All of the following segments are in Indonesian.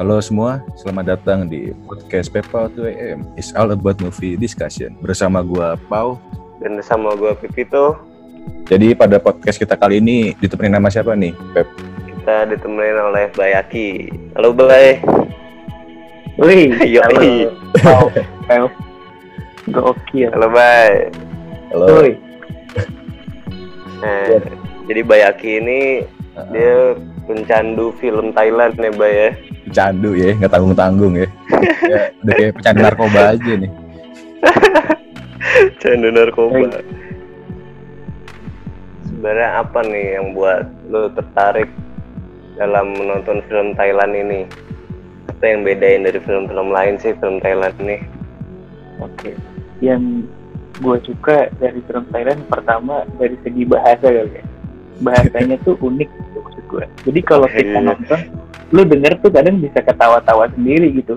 Halo semua, selamat datang di podcast Pepa 2AM. It's all about movie discussion. Bersama gua Pau. Dan bersama gue Pipito, Jadi pada podcast kita kali ini ditemenin nama siapa nih, Pep? kita ditemenin oleh Bayaki. Halo Bay. Wih, Yoi. halo, Pau, Pau. Gokil. Halo Bay. Halo. Woi, Nah, jadi Bayaki ini dia pencandu film Thailand ya Bay ya. Pecandu ya, nggak tanggung-tanggung ya. ya. Udah kayak pecandu narkoba aja nih. Candu narkoba. Sebenarnya apa nih yang buat lo tertarik dalam menonton film Thailand ini? Apa yang bedain dari film-film lain sih film Thailand ini? oke. Yang gue suka dari film Thailand pertama dari segi bahasa kali ya. Bahasanya tuh unik maksud gue. Jadi kalau kita Iya. nonton, lu denger tuh kadang bisa ketawa-tawa sendiri gitu.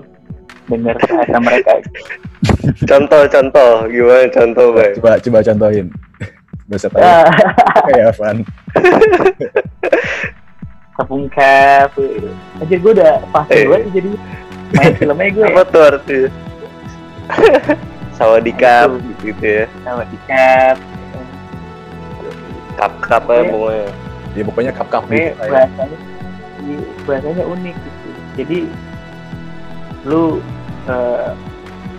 Dengar bahasa mereka. Contoh-contoh, gimana contoh Bay? Coba coba contohin. Bahasa tahu Ah, kayak apaan? Kapung Kap. Aja gue udah pasti Eh. gue jadi main filmnya gue. Apa tuh artinya? Sawadikap gitu ya. Sama di Kap. Kap-kap ya Iya. pokoknya. Ya pokoknya kap-kap Tapi gitu. kayak. bahasanya iya, bahasanya unik gitu jadi lu eh,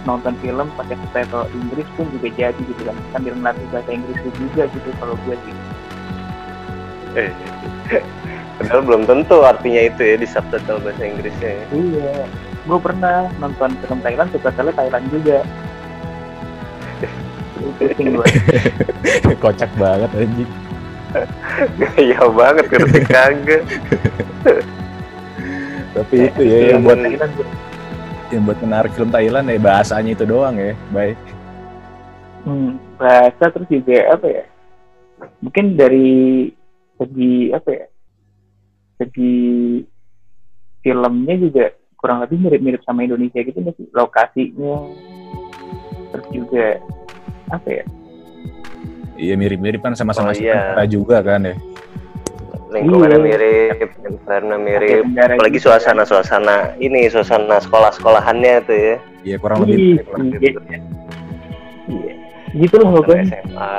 nonton film pakai subtitle Inggris pun juga jadi gitu kan sambil melatih bahasa Inggris lu juga gitu kalau gue sih Eh. Padahal belum tentu artinya itu ya di subtitle bahasa Inggrisnya. ya. iya gue pernah nonton film Thailand subtitle Thailand juga Kocak banget anjing. Iya banget ngerti kagak. Tapi itu ya yang buat Thailand yang buat menarik film Thailand ya bahasanya itu doang ya. Baik. Hmm, bahasa terus juga apa ya? Mungkin dari segi apa ya? Segi filmnya juga kurang lebih mirip-mirip sama Indonesia gitu nggak sih? Lokasinya terus juga apa ya? Iya mirip-mirip kan sama-sama Oh, iya. Juga kan ya. Lingkungannya Iya. mirip, environment mirip. Apalagi juga. suasana-suasana ini suasana sekolah-sekolahannya tuh ya. Iya kurang lebih Iya, mirip lah. iya. Gitu loh pokoknya. SMA.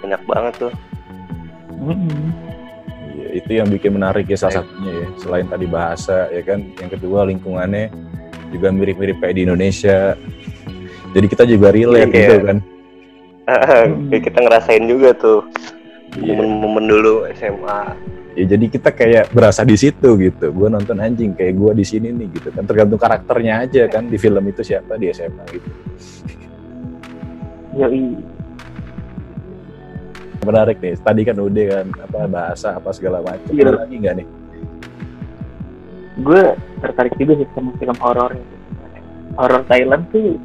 Banyak banget tuh. Mm-mm. Iya, itu yang bikin menarik ya salah satunya ya. Selain tadi bahasa ya kan, yang kedua lingkungannya juga mirip-mirip kayak di Indonesia. Jadi kita juga relate Iya. gitu kan. Kayak kita ngerasain juga tuh Iya. momen-momen dulu SMA. Ya, jadi kita kayak berasa di situ gitu. Gue nonton anjing kayak gue di sini nih gitu kan. Tergantung karakternya aja kan di film itu siapa di SMA gitu. Yoi. Menarik nih. Tadi kan udah kan apa bahasa apa segala macam. Iya. Ada lagi nggak nih? gue tertarik juga sih sama film horor horor Thailand tuh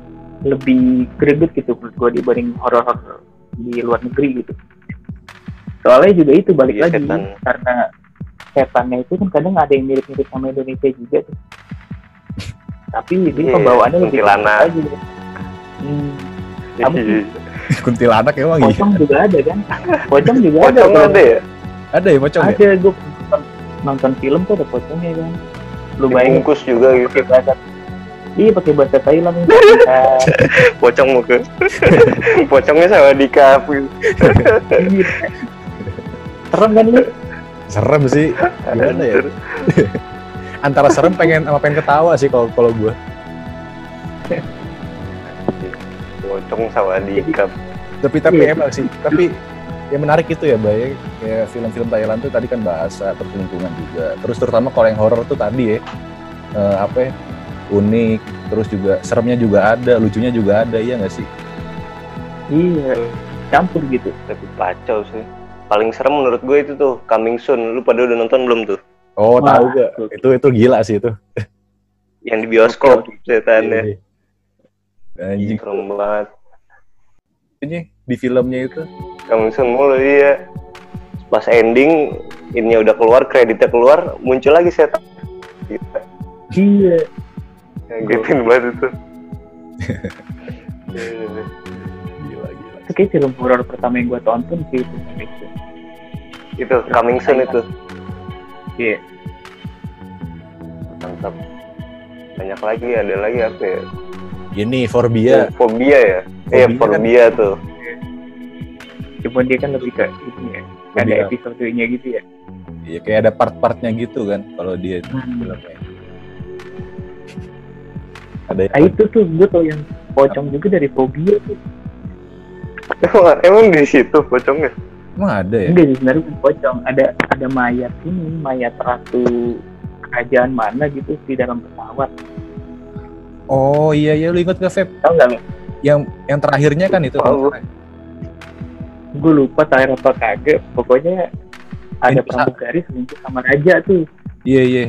lebih greget gitu menurut gue dibanding horor di luar negeri gitu soalnya juga itu balik Iya, lagi setan. karena setannya itu kan kadang ada yang mirip-mirip sama Indonesia juga tuh tapi dia Iya, pembawaannya lebih kuntilanak. greget aja hmm, sih? Kuntilanak emang iya. pocong juga ada kan pocong juga ada Pocong ada ya? Ada ya pocong ya? ada gue nonton, nonton film tuh ada pocongnya kan lu bayangin Dibungkus juga gitu. pakai bahasa iya pakai bahasa Thailand Pocong mau ke Pocongnya sama di kafe. serem kan lu Serem sih. Gimana ya? Antara serem pengen sama pengen ketawa sih kalau kalau gue. Pocong sama di kap. Tapi tapi Iya. emang sih. Tapi yang menarik itu ya, Bay. Kayak film-film Thailand tuh tadi kan bahasa, terus lingkungan juga. Terus terutama kalau yang horor tuh tadi ya, eh, apa ya, unik. Terus juga seremnya juga ada, lucunya juga ada, iya nggak sih? iya campur gitu Tapi kacau sih. Paling serem menurut gue itu tuh Coming Soon. Lu pada udah nonton belum tuh? Oh, Wah, tahu gak? Itu itu gila sih itu. Yang di bioskop setannya. Iya. Anjing, Serem banget. ini di filmnya itu Coming Soon mulu iya. Pas ending ininya udah keluar, kreditnya keluar, muncul lagi setan. Gitu. iya Ngagetin banget itu. gila gila. itu kayak film horor pertama yang gue tonton sih itu itu itu Coming Soon itu. iya Coming mantap banyak lagi ada lagi apa ya Ini Forbia. fobia ya iya Fobia kan- tuh Cuman dia kan lebih ke ini ya. Ada episodenya gitu ya. Iya kayak ada part-partnya gitu kan kalau dia itu Hmm. filmnya. Ada Nah itu tuh gue tau yang pocong juga dari fobia tuh. emang, emang di situ pocongnya emang ada ya? Enggak sebenarnya pocong. Ada ada mayat ini, mayat ratu kerajaan mana gitu di dalam pesawat. Oh iya iya lu inget gak Feb? Tahu nggak lo? Yang yang terakhirnya kan itu. Tahu. Gue lupa terakhir apa kagak. Pokoknya ada pramugari selingkuh sama raja tuh. Iya iya.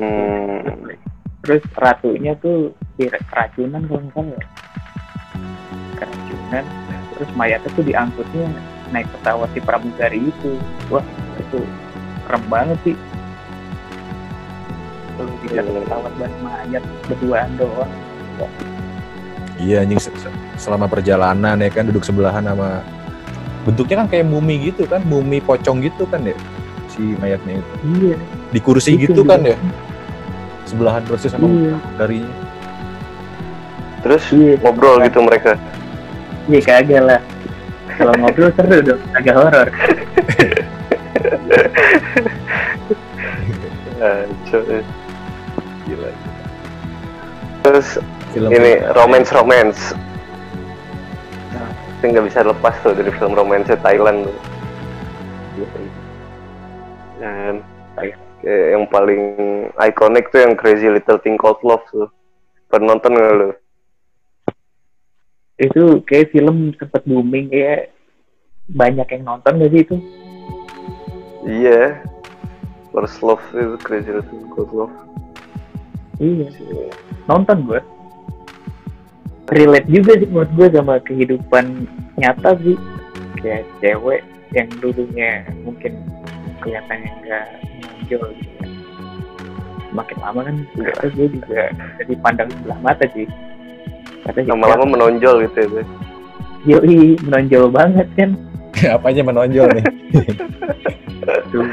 Hmm. Terus ratunya tuh keracunan kalau nggak salah ya. Keracunan. Terus mayatnya tuh diangkutnya naik pesawat si pramugari itu. Wah itu keren banget sih. Tuh di dalam Hmm. pesawat dan mayat berduaan doang. Iya anjing se- se- selama perjalanan ya kan duduk sebelahan sama bentuknya kan kayak mumi gitu kan, mumi pocong gitu kan ya si mayatnya itu. Iya. Di kursi itu gitu kan ya. Sebelahan persis sama Iya. darinya. terus Iya. ngobrol gitu mereka Iya kagak lah. Kalau ngobrol seru dong, agak horor. Ah, cuy. Gila. terus Film ini romance romance itu nggak bisa lepas tuh dari film romance Thailand tuh dan kayak yang paling ikonik tuh yang Crazy Little Thing Called Love tuh pernah nonton nggak lu? Itu kayak film sempet booming kayak banyak yang nonton gak sih itu? Iya First Love itu Crazy Little Thing Called Love Iya, nonton gue. Relate juga sih menurut gue sama kehidupan nyata sih. Kayak cewek yang dulunya mungkin kelihatannya nggak menonjol gitu ya. Makin lama kan ternyata gue juga jadi pandang sebelah mata sih. Kata lama-lama menonjol gitu ya yoi menonjol banget kan. apanya menonjol nih Tuh,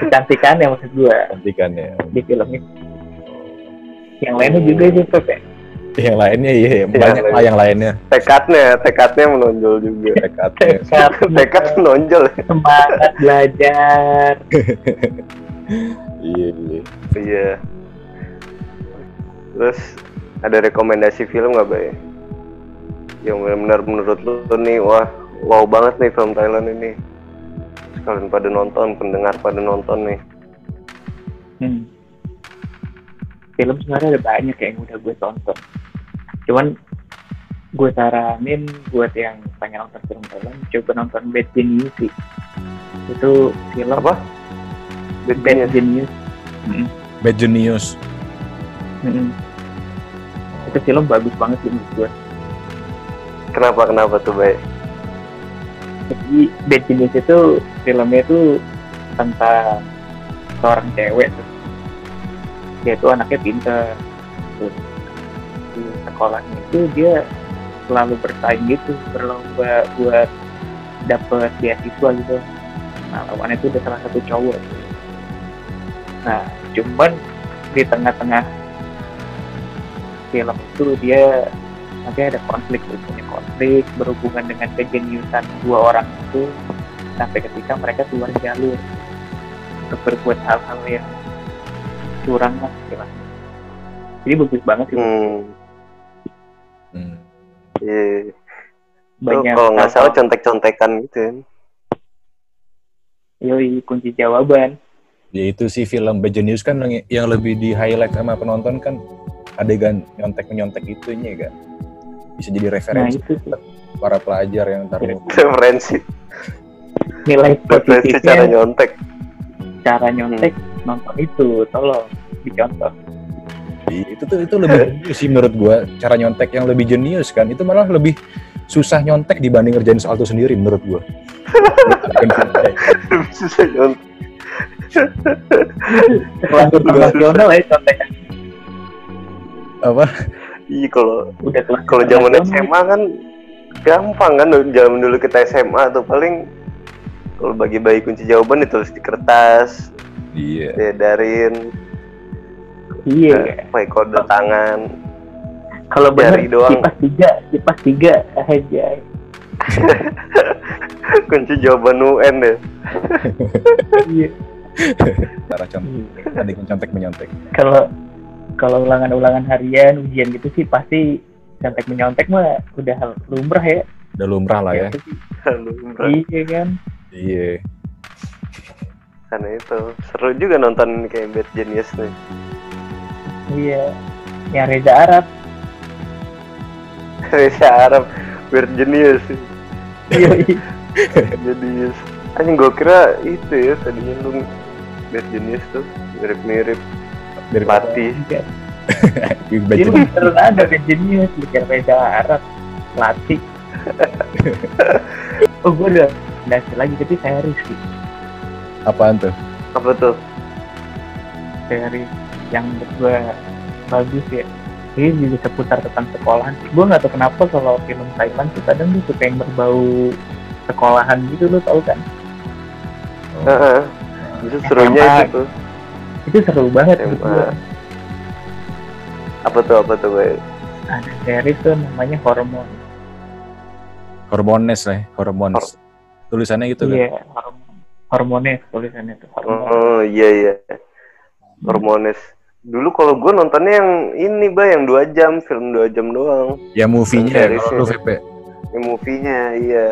kecantikannya maksud gue cantikannya. di filmnya. Yang lainnya juga sih Pep ya. Yang lainnya iya Yang banyak lah yang lainnya. tekadnya tekadnya menonjol juga Tekadnya. Tekad, tekad menonjol semangat belajar. Iya iya. iya terus ada rekomendasi film nggak bay yang benar-benar menurut lu nih wah wow banget nih film Thailand ini kalian pada nonton pendengar pada nonton nih Hmm. Film sebenarnya ada banyak yang udah gue tonton. Cuman gue saranin buat yang pengen nonton film Thailand, coba nonton Bad Genius sih. Itu film apa Bad Genius. Genius. Bad Genius. Itu film bagus banget sih menurut gue. kenapa kenapa tuh bay Jadi Bad Genius itu filmnya itu tentang seorang cewek tuh. Dia tuh anaknya pinter. Terus di sekolahnya itu dia selalu bersaing gitu, berlomba buat dapet beasiswa gitu. Nah lawannya itu udah salah satu cowok. Nah cuman di tengah-tengah film itu dia nanti ada konflik punya konflik berhubungan dengan kejeniusan dua orang itu sampai ketika mereka keluar jalur untuk berbuat hal-hal yang curang lah istilahnya. Jadi bagus banget sih, hmm Hmm. iya Tuh, banyak kalau nggak salah contek-contekan gitu kan yoi kunci jawaban. Ya itu sih film Bad Genius kan yang, yang lebih di highlight sama penonton kan adegan nyontek menyontek itunya kan. Bisa jadi Nah referensi itu sih. para pelajar yang ntar referensi. Nilai referensi cara positifnya nyontek. Cara nyontek nonton itu tolong dicontoh. itu tuh itu lebih jenius sih menurut gua cara nyontek yang lebih jenius kan. Itu malah lebih susah nyontek dibanding ngerjain soal itu sendiri menurut gua. susah nyontek Kelas internasional ya contekan Apa? iya kalau udah kelas kalau zaman. SMA kan gampang kan zaman dulu kita SMA tuh paling kalau bagi-bagi kunci jawaban ditulis di kertas Iya. Bedarin Iya. pakai kode tangan. Kalau benar doang. kipas tiga, kipas tiga aja. Kunci jawaban UN deh. Iya. Cara contek, tadi contek menyontek. Kalau kalau ulangan-ulangan harian, ujian gitu sih pasti contek menyontek mah udah hal lumrah ya. Udah lumrah lah ya. Itu sih. Lalu, Iya kan. Iya. karena itu seru juga nonton kayak Bad Genius nih. Iya. Yang Reza Arab. Reza Arab, Weird Genius sih. Iya. iya. Genius. Anjing gue kira itu ya tadinya lu Bad Genius tuh mirip-mirip Dari Pati. Itu beneran ada kan jadinya bikin Reza Arab latih. oh gue udah dasi lagi tapi saya Rizky apaan tuh? Apa tuh? series yang menurut gue bagus ya ini juga seputar tentang sekolahan gue nggak tahu kenapa kalau film Thailand tuh kadang tuh suka yang berbau sekolahan gitu lo tau kan Heeh. Justru serunya SMA. itu tuh. itu seru banget SMA. menurut gue Apa tuh apa tuh gue? ada series tuh namanya Hormon Hormones lah, ya, hormones. Tulisannya gitu kan? iya hormon hormones tulisannya tuh hormon Oh iya iya. Hormones. Dulu kalau gue nontonnya yang ini bah yang dua jam film dua jam doang. Ya movie-nya ya, kalau lu ya. VP. Yang movie-nya iya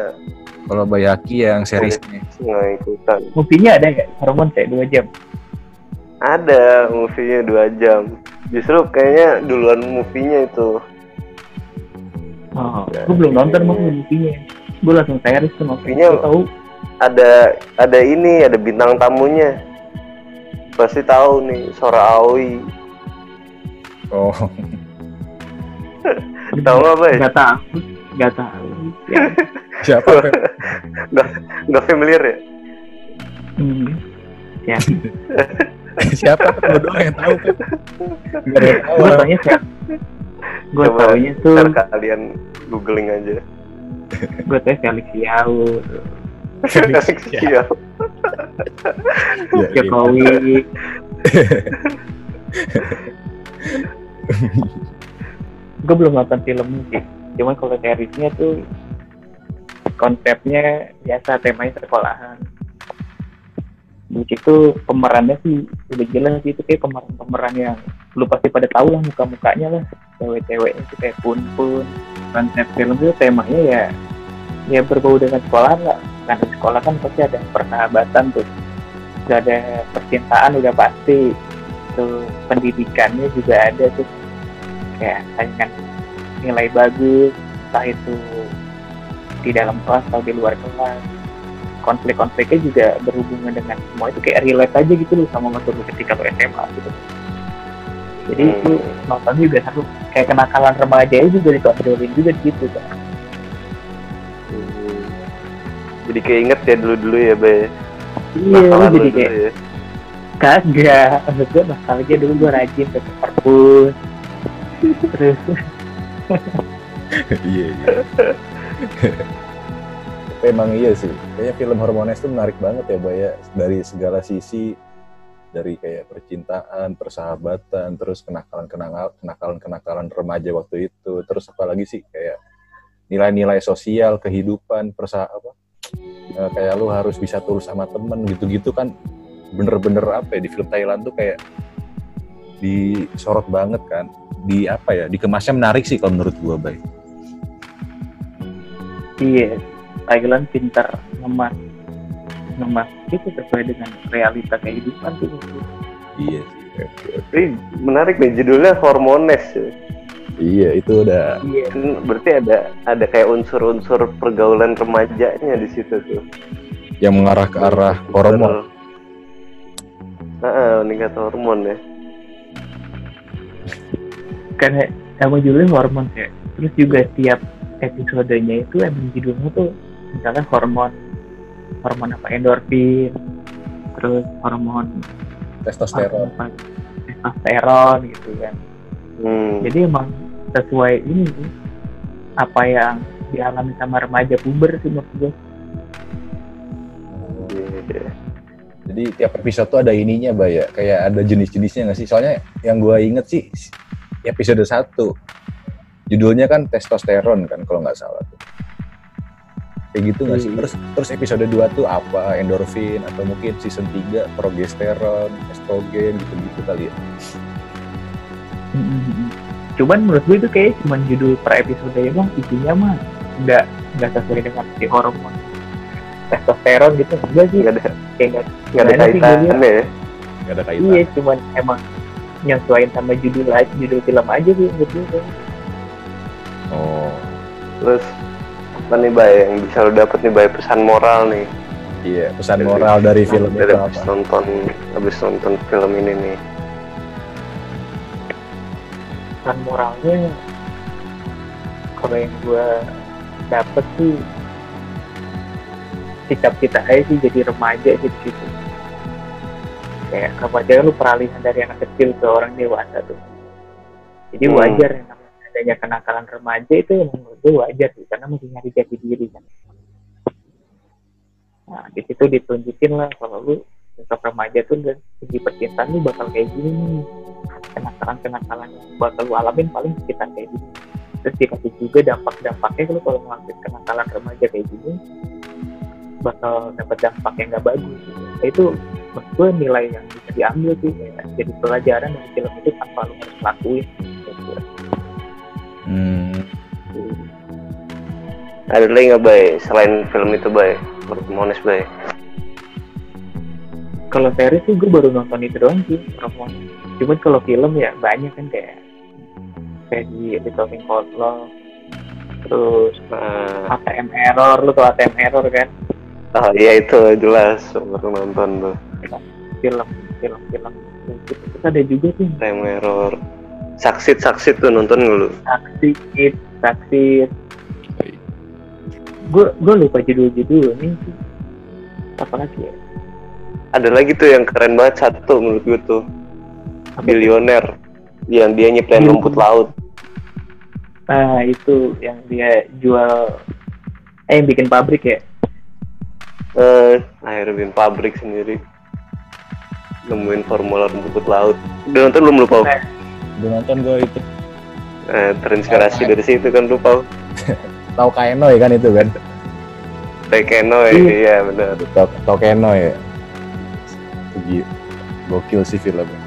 Kalau Bayaki yang seriesnya. nggak ikutan. movie-nya ada nggak hormon kayak dua jam Ada movie-nya dua jam. Justru kayaknya duluan movie-nya itu. oh Ya, gue belum nonton mau movie-nya gue langsung series tuh Movie-nya- tahu Ada ada ini ada bintang tamunya. Pasti tahu nih Sora Aoi. Oh, Tahu nggak Bay? nggak tahu nggak tahu ya siapa? Pep? Nggak familiar ya? hmm. ya siapa? Lu doang yang tahu. Ada yang tahu. gue taunya sih gue taunya tuh Ntar kalian googling aja. gue tau Felix Yao. Felix Siap. Ya, iya. Jokowi gue belum nonton filmnya sih. Cuman kalau seriesnya tuh konsepnya biasa temanya sekolahan. Di situ pemerannya sih udah jelas sih itu kayak pemeran-pemeran yang lu pasti pada tahu lah muka-mukanya lah. Cewek-cewek itu kayak pun-pun konsep film itu temanya ya ya berbau dengan sekolahan lah karena sekolah kan pasti ada persahabatan tuh. Udah ada percintaan udah pasti. Tuh pendidikannya juga ada tuh. Kayak saingan nilai bagus entah itu di dalam kelas atau di luar kelas. Konflik-konfliknya juga berhubungan dengan semua itu. Kayak relate aja gitu loh sama waktu lu ketika lu SMA gitu. Jadi Hmm. itu nonton juga seru. Kayak kenakalan remaja juga ditonjolin juga di situ kan Jadi keinget ya dulu-dulu ya, Bay. iya lu jadi dulu kayak ya. kagak maksud gue nostalgia dulu gue rajin ke perpus terus Iya, iya. Tapi emang iya sih. Kayaknya film Hormones itu menarik banget ya, Baya. Dari segala sisi, dari kayak percintaan, persahabatan, terus kenakalan-kenakalan kenakalan-kenakalan remaja waktu itu. Terus apalagi sih kayak nilai-nilai sosial, kehidupan, persa apa? Eh, kayak lu harus bisa tulus sama temen gitu-gitu kan bener-bener apa ya di film Thailand tuh kayak disorot banget kan di apa ya dikemasnya menarik sih kalau menurut gua bay iya Thailand pintar ngemas ngemas itu sesuai dengan realita kehidupan tuh iya sih oke, oke. Tapi menarik nih judulnya Hormones. Ya. iya itu udah iya Kan berarti ada ada kayak unsur-unsur pergaulan remajanya di situ tuh. yang mengarah ke arah hormon Heeh, meningkat hormon ya. karena sama judulnya hormon ya terus juga setiap episodenya itu emang judulnya tuh misalnya hormon hormon apa endorfin terus hormon testosteron apa, testosteron gitu kan Hmm. jadi emang sesuai ini sih apa yang dialami sama remaja puber sih menurut gue Iya. Jadi tiap episode tuh ada ininya, Bay ya. Kayak ada jenis-jenisnya nggak sih? Soalnya yang gua inget sih episode 1. Judulnya kan testosteron kan kalau nggak salah tuh. Kayak gitu nggak sih? Iya. Terus terus episode 2 tuh apa? Endorfin atau mungkin season 3 progesteron, estrogen gitu-gitu kali ya. Cuman menurut gue itu kayak cuman judul per episode ya bang, isinya mah nggak nggak sesuai dengan si hormon testosteron gitu. Enggak sih. Nggak ada kayak nggak nggak ada gue kaitannya ya. Nggak ada kaitan. iya cuman emang nyesuaiin sama judul aja judul film aja sih menurut gue Oh, terus apa nih bay yang bisa lo dapet nih bay? Pesan moral nih. Iya. Pesan moral dari film dari itu habis apa? nonton habis nonton film ini nih pesan moralnya kalau yang gue dapet sih sikap kita aja sih jadi remaja gitu gitu kayak remaja lu peralihan dari anak kecil ke orang dewasa tuh. Jadi Hmm. wajar yang namanya adanya kenakalan remaja itu yang menurut gue wajar sih karena masih nyari jati diri kan. Nah di situ ditunjukin lah kalau lu untuk remaja tuh dari segi percintaan lu bakal kayak gini nih. Kenakalan-kenakalan yang bakal lu alamin paling sekitar kayak gini. Terus dikasih juga dampak-dampaknya kalau kalau ngelakuin kenakalan remaja kayak gini bakal dapat dampak yang nggak bagus. Gitu. Nah, itu menurut gue nilai yang bisa diambil sih kayak jadi pelajaran dari film itu tanpa lu harus lakuin. Gitu. Hmm, ada lagi nggak bay? Selain film itu bay? Mones bay kalau series sih gue baru nonton itu doang sih Romo. cuman kalau film ya banyak kan kayak kayak di Resolving Cold Love terus nah, ATM Error lu tau ATM Error kan? Oh iya itu jelas baru nonton tuh. Film film film. Terus ada juga tuh. Yang time error. Saksit saksit tuh nonton nggak lu saksi it saksi gue gue lupa judul-judul nih sih. apa lagi ya ada lagi tuh yang keren banget satu menurut gue tuh bilioner yang dia nyiptain rumput laut nah itu yang dia jual eh yang bikin pabrik ya eh akhirnya bikin pabrik sendiri nemuin formula rumput laut udah nonton belum lu Pau? Nah. udah nonton gue itu. Eh, terinspirasi dari situ kan lu Pau Tahu Kaeno ya kan itu kan? Tekeno ya Iya. iya benar Tahu tahu Kaeno ya. Itu gi- Gokil sih filmnya.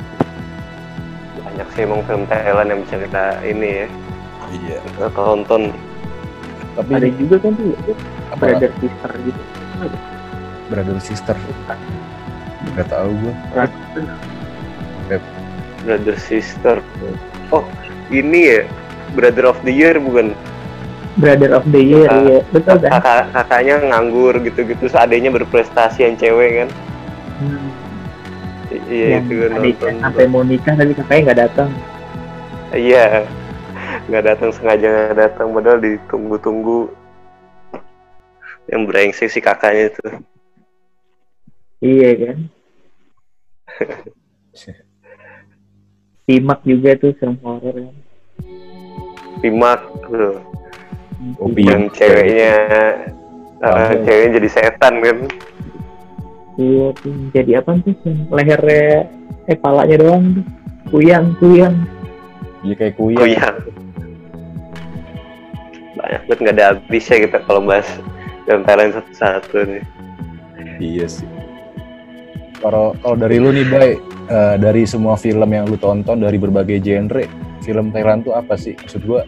banyak sih emang film Thailand yang bisa kita ini ya Iya. kita tonton Tapi ada juga kan tuh apa? brother sister gitu Brother sister. Gak tahu gue. brother sister oh ini ya brother of the year bukan brother of the year Ah. ya betul kan kakak kakaknya nganggur gitu-gitu terus adanya berprestasi yang cewek kan Hmm. Iya yang itu gue nonton sampai mau nikah tapi kakaknya nggak datang. Iya nggak datang sengaja nggak datang padahal ditunggu-tunggu. Yang brengsek si kakaknya itu. Iya kan? Simak juga tuh film horor kan Pimak tuh Oh, yang ceweknya uh, ceweknya jadi setan kan iya tuh jadi apa tuh yang lehernya eh palanya doang tuh kuyang kuyang Iya kayak kuya. kuyang banyak banget nggak ada habisnya kita kalau bahas film Thailand satu-satu nih Iya sih. Kalau kalau dari lu nih, Bay, eh, dari semua film yang lu tonton dari berbagai genre, film Thailand tuh apa sih? Maksud gua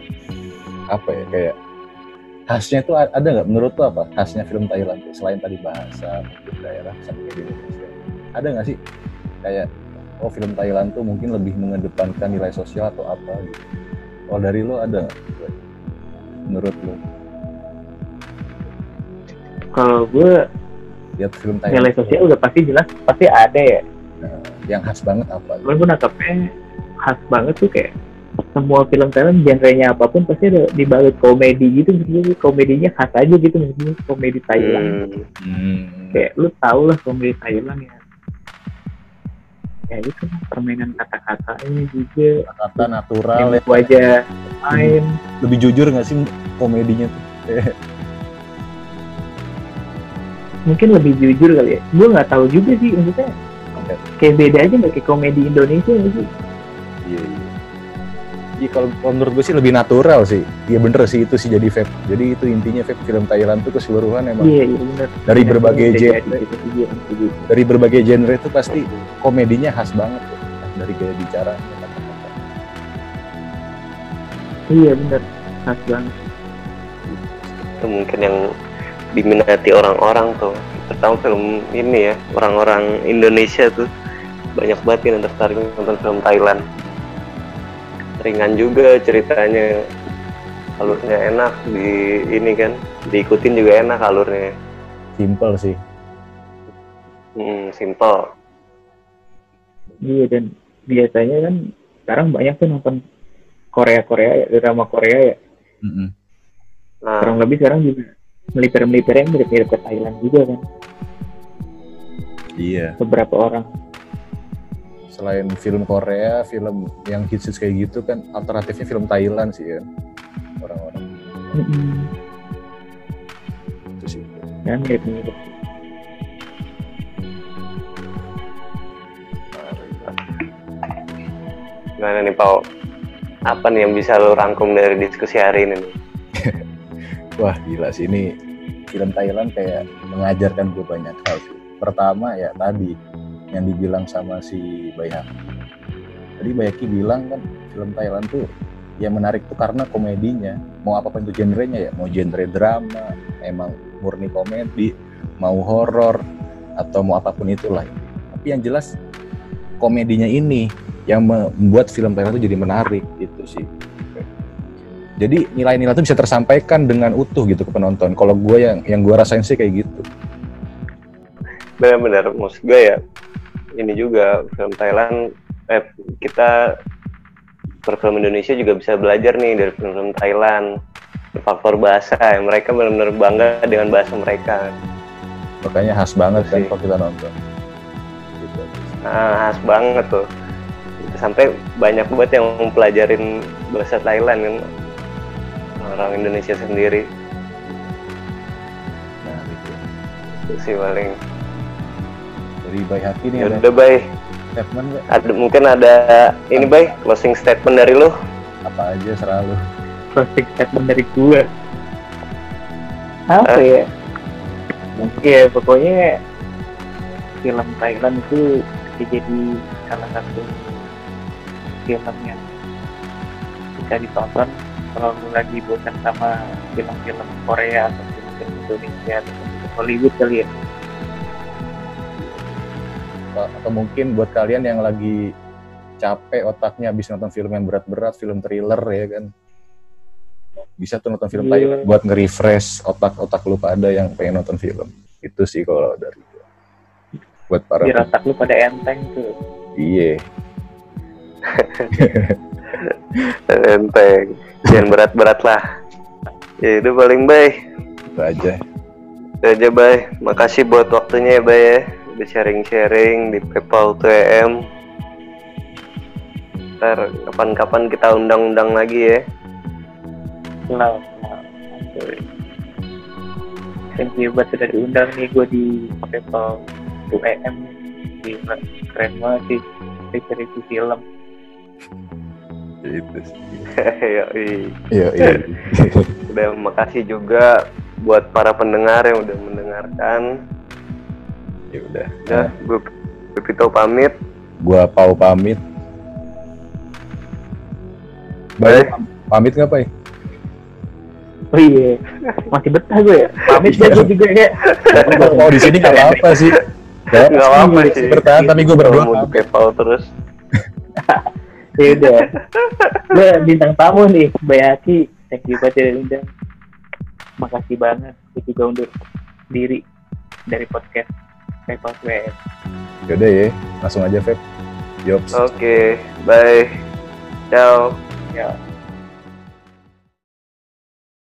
apa ya kayak khasnya tuh a- ada nggak? Menurut lu apa khasnya film Thailand? Selain tadi bahasa mungkin daerah kayak di Indonesia. Ada nggak sih? Kayak oh film Thailand tuh mungkin lebih mengedepankan nilai sosial atau apa gitu. Kalau dari lu ada nggak? Bay? menurut lu kalau gue lihat film Thailand. nilai tuh, sosial udah pasti jelas pasti ada ya. Nah, yang khas banget apa? Gue nangkepnya khas banget tuh kayak semua film Thailand genrenya apa pun pasti ada dibalut komedi gitu maksudnya komedinya khas aja gitu maksudnya komedi Thailand hmm. Hmm. kayak lu tau lah komedi Thailand ya kayak itu lah, permainan kata-katanya juga kata natural ya. aja main lebih jujur nggak sih komedinya tuh mungkin lebih jujur kali ya gue nggak tahu juga sih maksudnya kayak beda aja nggak kayak komedi Indonesia sih Iya, iya. Iya kalau, kalau menurut gue sih lebih natural sih. Iya bener sih itu sih jadi vape. Jadi itu intinya vape film Thailand tuh keseluruhan emang iya iya benar dari berbagai Bisa genre, iya, gitu. dari berbagai genre itu pasti komedinya khas banget tuh. dari gaya bicara. iya benar khas banget itu mungkin yang diminati orang-orang tuh terutama film ini ya orang-orang Indonesia tuh banyak banget yang tertarik nonton film Thailand ringan juga ceritanya. Alurnya enak di ini kan diikutin juga enak alurnya. Simple sih. hmm, simple. Iya dan biasanya kan sekarang banyak tuh nonton Korea Korea ya drama Korea ya. Mm-mm. nah. Kurang lebih sekarang juga militer-militer yang mirip-mirip ke Thailand juga kan. Iya. beberapa orang Selain film Korea, film yang hits kayak gitu kan alternatifnya film Thailand sih kan. Orang-orang Mm-mm. itu sih. ya mirip-mirip gimana nih Pau apa nih yang bisa lo rangkum dari diskusi hari ini nih? Wah gila sih ini film Thailand kayak mengajarkan gue banyak hal sih. Pertama ya tadi yang dibilang sama si Bayaki. Tadi Bayaki bilang kan film Thailand tuh yang menarik tuh karena komedinya. Mau apa pun itu genrenya ya, mau genre drama, emang murni komedi, mau horor atau mau apa pun itulah. Tapi yang jelas komedinya ini yang membuat film Thailand itu jadi menarik itu sih. Jadi nilai-nilai itu bisa tersampaikan dengan utuh gitu ke penonton. Kalau gue yang yang gue rasain sih kayak gitu. benar-benar maksud gue ya ini juga film Thailand eh kita perfilm Indonesia juga bisa belajar nih dari film-film Thailand faktor bahasa ya mereka benar-benar bangga dengan bahasa mereka Makanya khas banget kan Iya. kalau kita nonton. Nah, khas banget tuh sampai banyak banget yang mempelajarin bahasa Thailand kan orang Indonesia sendiri Nah, gitu. itu sih paling Dari Bay Haki nih ya ada bay. statement nggak? ada mungkin ada ini bay closing statement dari lu. Apa aja selalu. closing statement dari gue apa ya? Ya pokoknya film Thailand itu jadi salah satu film yang bisa ditonton kalau lu lagi bosan sama film-film Korea atau film-film Indonesia atau film Hollywood kali ya Atau, mungkin buat kalian yang lagi capek otaknya habis nonton film yang berat-berat, film thriller ya kan. Bisa tuh nonton film Iya. Thailand buat nge-refresh otak-otak lu pada yang pengen nonton film. Itu sih kalau dari gua. Buat para biar otak lu pada enteng tuh Iya. enteng jangan berat-berat lah ya itu paling baik Itu aja. itu aja bay makasih buat waktunya ya bay ya udah sharing-sharing di PayPal 2M ntar kapan-kapan kita undang-undang lagi ya. Selamat Thank you buat sudah diundang nih. Gue di PayPal 2M Gila, keren banget sih. Review film. Itu sih. Iya, iya. udah makasih juga buat para pendengar yang udah mendengarkan ya udah. ya gue Pepito pamit Gua Pau pamit. Baik, pamit nggak, Pai? Oh iya, masih betah gue ya Pamit Iya. deh gue juga ya Oh, di sini nggak apa-apa sih. Nggak apa-apa. Iya, sih bertahan, tapi gue berdua mau pamit. PayPal terus Ya udah Gue bintang tamu nih Bayaki Thank you buat sudah diundang Makasih banget Gue juga undur diri Dari podcast PayPal 2M Yaudah ya, langsung aja, Feb. Yops. oke bye ciao Ya